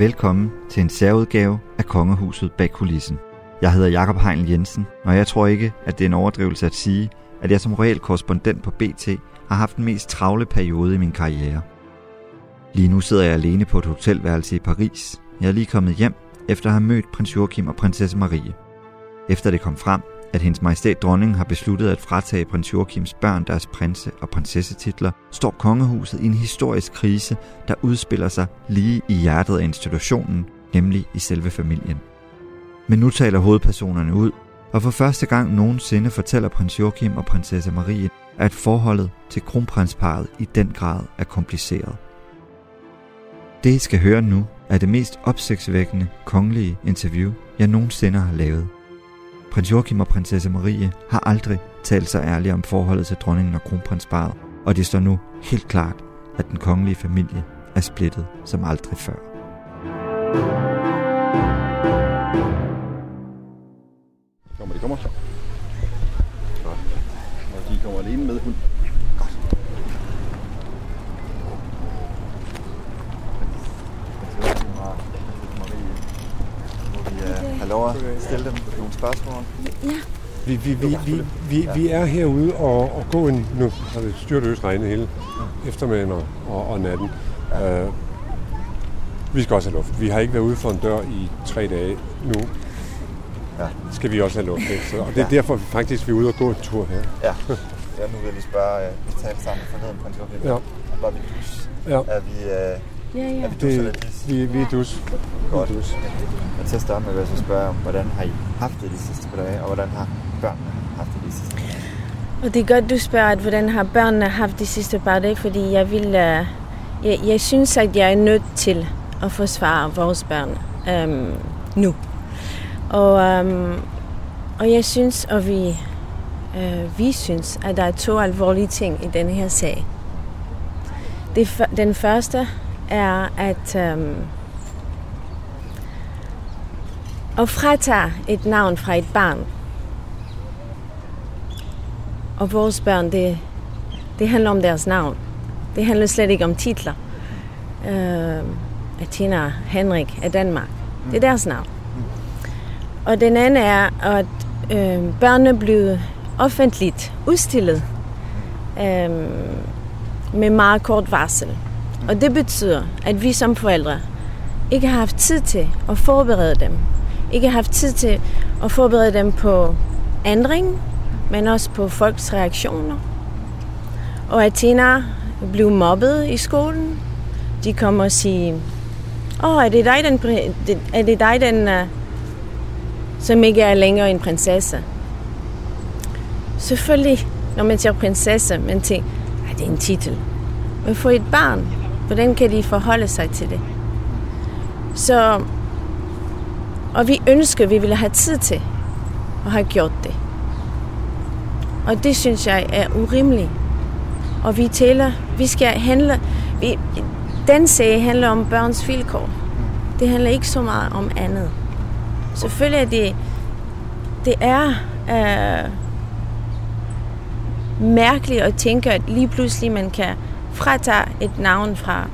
Velkommen til en særudgave af Kongehuset bag kulissen. Jeg hedder Jakob Heinl Jensen, og jeg tror ikke, at det er en overdrivelse at sige, at jeg som real korrespondent på BT har haft den mest travle periode i min karriere. Lige nu sidder jeg alene på et hotelværelse i Paris. Jeg er lige kommet hjem, efter at have mødt prins Joachim og prinsesse Marie. Efter det kom frem, at hendes majestæt dronningen har besluttet at fratage prins Joachims børn deres prinse- og prinsessetitler, står kongehuset i en historisk krise, der udspiller sig lige i hjertet af institutionen, nemlig i selve familien. Men nu taler hovedpersonerne ud, og for første gang nogensinde fortæller prins Joachim og prinsesse Marie, at forholdet til kronprinsparet i den grad er kompliceret. Det, I skal høre nu, er det mest opsigtsvækkende kongelige interview, jeg nogensinde har lavet. Prins Joachim og prinsesse Marie har aldrig talt sig ærligt om forholdet til dronningen og kronprinsparet, og det står nu helt klart, at den kongelige familie er splittet som aldrig før. Kommer de kommer så. Godt. Og de kommer alene med hund. Godt. Må vi uh, have lov at stille dem nogle spørgsmål? Vi, vi, vi, vi, vi, vi er herude og, og gå en... Nu har det styrtløst regnet hele eftermiddagen og, og, og natten. Uh, vi skal også have luft. Vi har ikke været ude for en dør i tre dage nu. Ja. Skal vi også have luft. Ikke? Så, og det er derfor vi faktisk vi er ude og gå en tur her. Ja. ja nu vil jeg lige spørge, uh, vi talte sammen forleden, prins Joachim. Ja. Var vi dus? Ja. Er vi, uh, Ja, ja. er vi dus eller Det, dis? vi, vi er dus. Godt. Vi er dus. Og til at starte med vil jeg så spørge om, hvordan har I haft det de sidste par dage, og hvordan har børnene haft det de sidste par dage? Og det er godt, du spørger, at hvordan har børnene haft de sidste par dage, fordi jeg vil... Uh, jeg, jeg synes, at jeg er nødt til at forsvare vores børn um, nu. Og, um, og jeg synes, og vi, uh, vi synes, at der er to alvorlige ting i denne her sag. Det, den første er, at um, at fratage et navn fra et barn, og vores børn, det, det handler om deres navn. Det handler slet ikke om titler. Øh, Athena Henrik af Danmark. Det er deres navn. Og den anden er, at øh, børnene blev offentligt udstillet øh, med meget kort varsel. Og det betyder, at vi som forældre ikke har haft tid til at forberede dem. Ikke har haft tid til at forberede dem på ændring, men også på folks reaktioner. Og Athena blev mobbet i skolen. De kommer og siger, åh, oh, er det dig, den, er det dig, den, øh, som ikke er længere en prinsesse? Selvfølgelig, når man siger prinsesse, man tænker, at det er en titel. Men for et barn, hvordan kan de forholde sig til det? Så, og vi ønsker, at vi ville have tid til at have gjort det. Og det synes jeg er urimeligt. Og vi taler, vi skal handle, vi, den sag handler om børns vilkår. Det handler ikke så meget om andet. Selvfølgelig er det, det er øh, mærkeligt at tænke, at lige pludselig man kan fratager et navn fra,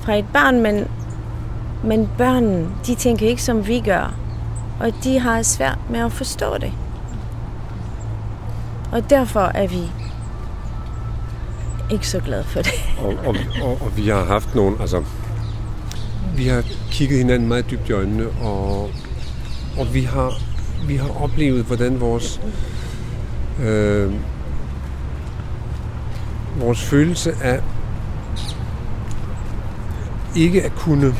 fra et barn, men, men børn, de tænker ikke som vi gør. Og de har svært med at forstå det. Og derfor er vi ikke så glade for det. Og, og, og, og vi har haft nogle, altså, vi har kigget hinanden meget dybt i øjnene, og, og vi, har, vi har oplevet, hvordan vores, øh, vores følelse af ikke at kunne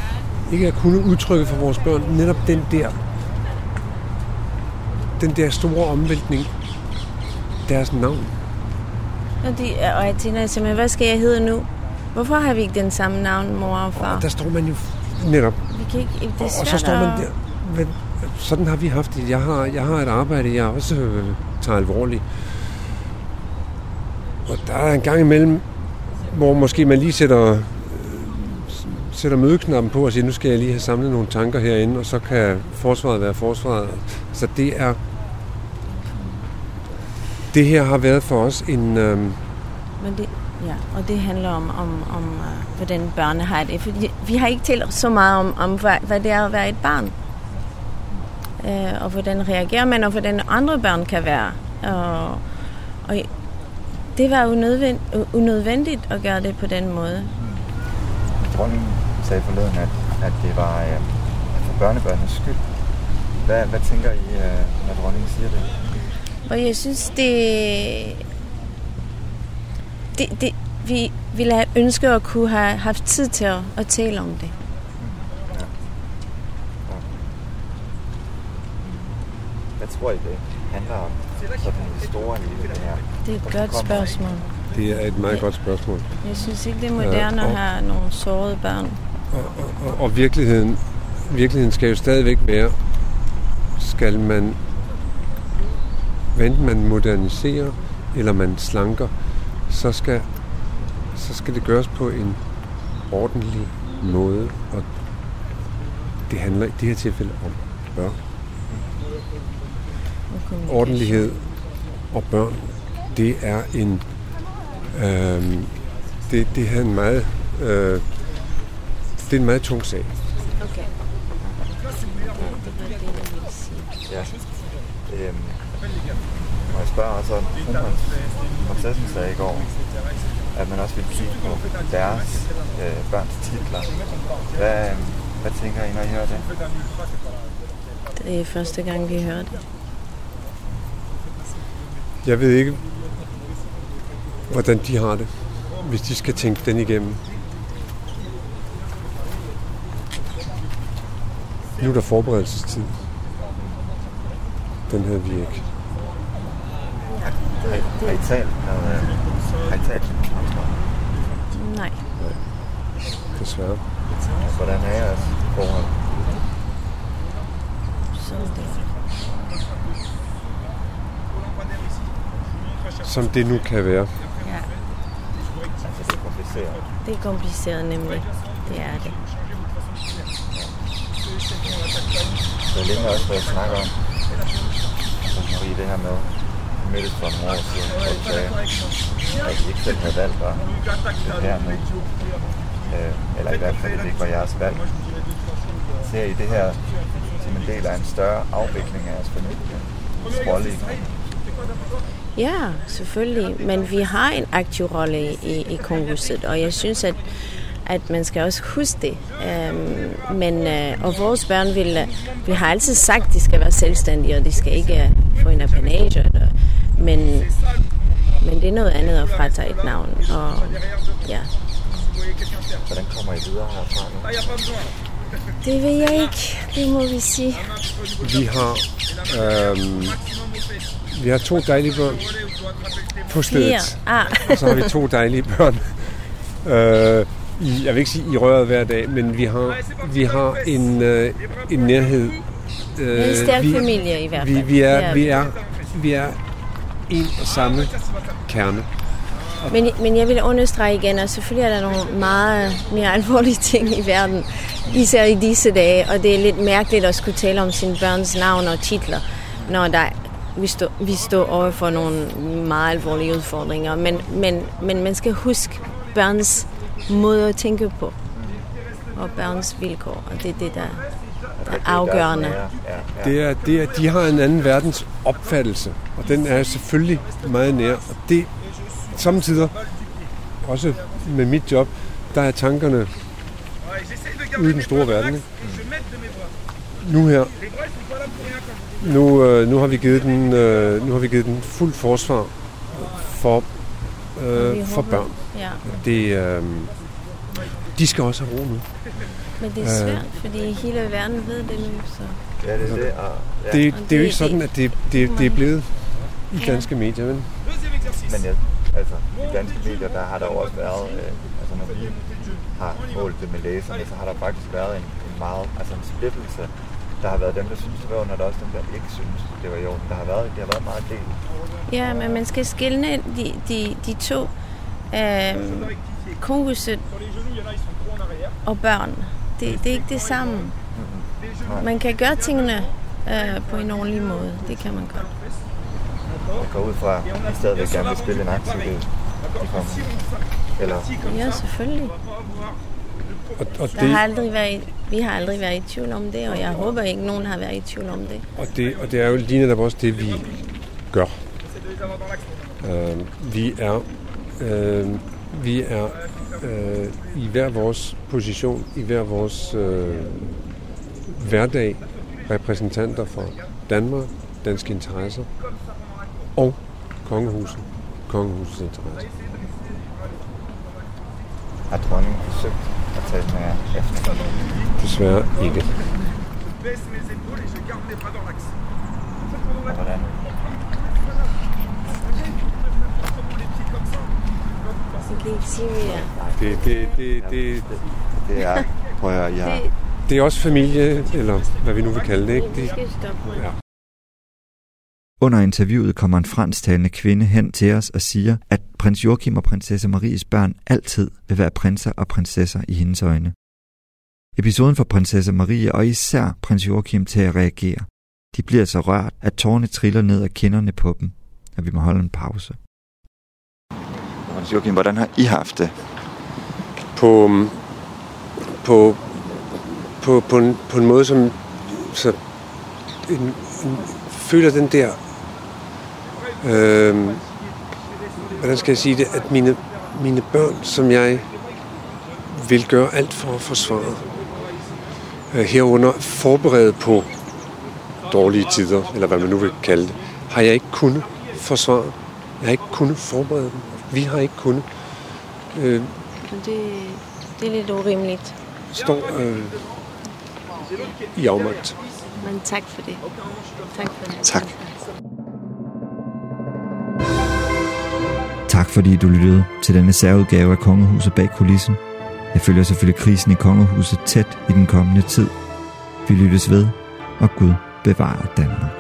ikke at kunne udtrykke for vores børn netop den der den der store omvæltning deres navn. Og, de, og Athena siger, hvad skal jeg hedde nu? Hvorfor har vi ikke den samme navn, mor og far? Og der står man jo netop Vi kan ikke, det er svært og så står man der. Men, sådan har vi haft det. Jeg har, jeg har et arbejde, jeg også øh, tager alvorligt. Og der er en gang imellem, hvor måske man lige sætter, sætter mødeknappen på og siger, nu skal jeg lige have samlet nogle tanker herinde, og så kan forsvaret være forsvaret. Så det er... Det her har været for os en... Øh, Men det, Ja, og det handler om, om, om uh, hvordan børnene har det. Fordi vi har ikke talt så meget om, om hvad, hvad det er at være et barn. Uh, og hvordan reagerer man, og hvordan andre børn kan være. Og, og det var unødvendigt, unødvendigt at gøre det på den måde. Dronningen sagde forleden, at, at det var uh, for børnebørnenes skyld. Hvad, hvad tænker I, uh, når dronningen siger det? Og jeg synes, det, det, det vi ville have ønsket at kunne have haft tid til at, at tale om det. Hvad tror I, det handler om? Sådan det store i det her. Det er et godt spørgsmål. Det er et meget godt spørgsmål. Jeg synes ikke, det er moderne Ja, og- at have nogle sårede børn. Og, og, og virkeligheden, virkeligheden skal jo stadigvæk være, skal man, hvad enten man moderniserer, eller man slanker, så skal, så skal det gøres på en ordentlig måde. Og det handler i det her tilfælde om børn. Ordentlighed og børn, det er en, øh, det, det er en meget, øh, det er en meget tung sag. Okay. Ja. Øhm, og jeg spørger også om prinsessen sagde i går, at man også vil kigge på deres øh, børns titler. Hvad, øhm, hvad tænker I, når I hører det? Det er første gang, vi hører det. Jeg ved ikke, hvordan de har det, hvis de skal tænke den igennem. Nu er der forberedelsestid. Den havde vi ikke. Har I, har I talt med, øh, har I talt med andre? Nej. Desværre. Hvordan er jeres forhold? Så det. Som det nu kan være. Ja, Altså, det er kompliceret. det er kompliceret nemlig. Det er det. Det er længe også, hvad jeg snakker om. Altså, Marie, det her med, vi mødtes for nogle år siden, du sagde, at I ikke selv havde valgt at flytte herned. Øh, eller i hvert fald, at det ikke var jeres valg. Ser I det her som en del af en større afvikling af jeres familie? Rolle i Ja, selvfølgelig. Men vi har en aktiv rolle i, i kongehuset, og jeg synes, at, at man skal også huske det. Øhm, men, øh, og vores børn vil, øh, vi har altid sagt, at de skal være selvstændige, og de skal ikke øh, få en apanage. Eller, men, men det er noget andet at fratage et navn. Og, ja, Hvordan kommer I videre herfra nu? det ved jeg ikke. Det må vi sige. Vi har, øhm, vi har to dejlige børn på stedet. Ah. Og så har vi to dejlige børn. Øh, i, jeg vil ikke sige i røret hver dag, men vi har, vi har en, øh, en nærhed. Øh, En stærk vi, familie i hvert vi, fald. vi, er, Det vi, er, vi er en og samme kerne. Men, men jeg vil understrege igen, at selvfølgelig er der nogle meget mere alvorlige ting i verden, især i disse dage, og det er lidt mærkeligt at skulle tale om sine børns navn og titler, når der, vi, står, vi står over for nogle meget alvorlige udfordringer. Men, men, men man skal huske børns måde at tænke på, og børns vilkår, og det er det, der, der er afgørende. Det er, det er, de har en anden verdens opfattelse, og den er selvfølgelig meget nær. Og det samtidig, også med mit job, der er tankerne ude i den store verden. Ikke? Nu her, nu, øh, nu har vi givet den, øh, nu har vi givet den fuld forsvar for, øh, for børn. Ja, Det, øh, de skal også have ro nu. men det er svært, fordi hele verden ved det nu, så... ja, det er det. Og, ja. Det, det er jo ikke sådan, at det, det, det er blevet i danske medier, vel? Men ja, altså, i danske medier, der har der jo også været, øh, altså når vi har målt det med læserne, så har der faktisk været en, en meget, altså en splittelse. Der har været dem, der synes, det var, og der er også dem, der ikke synes, det var i orden. Der har været, det har været meget del. Ja, men man skal skille de, de, de to. Øhm, kongehuset og børn. Det, det er ikke det samme. Man kan gøre tingene øh, på en ordentlig måde. Det kan man godt. Jeg går ud fra, at I stadigvæk gerne vil spille en aktiv del. Eller? Ja, selvfølgelig. Og, og Der det, har aldrig været, vi har aldrig været i tvivl om det, og jeg håber ikke, nogen har været i tvivl om det. og, det, og det er jo lige netop også det, vi gør. Øh, vi er, øh, vi er øh, i hver vores position, i hver vores øh, hverdag, repræsentanter for Danmark, danske interesser og kongehuset, kongehusets interesser. Har dronningen forsøgt at tale med jer efter? Desværre ikke. Og hvordan? Jeg. Det, det, det, det, Det er, prøv at har, Det, det er også familie, eller hvad vi nu vil kalde det. Ikke? Det. Ja. Under interviewet kommer en fransktalende kvinde hen til os og siger, at prins Joachim og prinsesse Maries børn altid vil være prinser og prinsesser i hendes øjne. Episoden får prinsesse Marie og især prins Joachim til at reagere. De bliver så rørt, at tårerne triller ned af kinderne på dem, og vi må holde en pause. Prins Joachim, hvordan har I haft det? på, på, på, på, en, på en måde, som så en, en, føler den der, øh, hvordan skal jeg sige det, at mine, mine børn, som jeg vil gøre alt for at forsvare, øh, herunder forberedt på dårlige tider, eller hvad man nu vil kalde det, har jeg ikke kunnet forsvare. Jeg har ikke kunnet forberede dem. Vi har ikke kunnet. Øh, det, det er lidt urimeligt. står øh, i afmagt. Men tak for det. Tak for det. Tak. Tak fordi du lyttede til denne særudgave af Kongehuset bag kulissen. Jeg følger selvfølgelig krisen i Kongehuset tæt i den kommende tid. Vi lyttes ved, og Gud bevarer Danmark.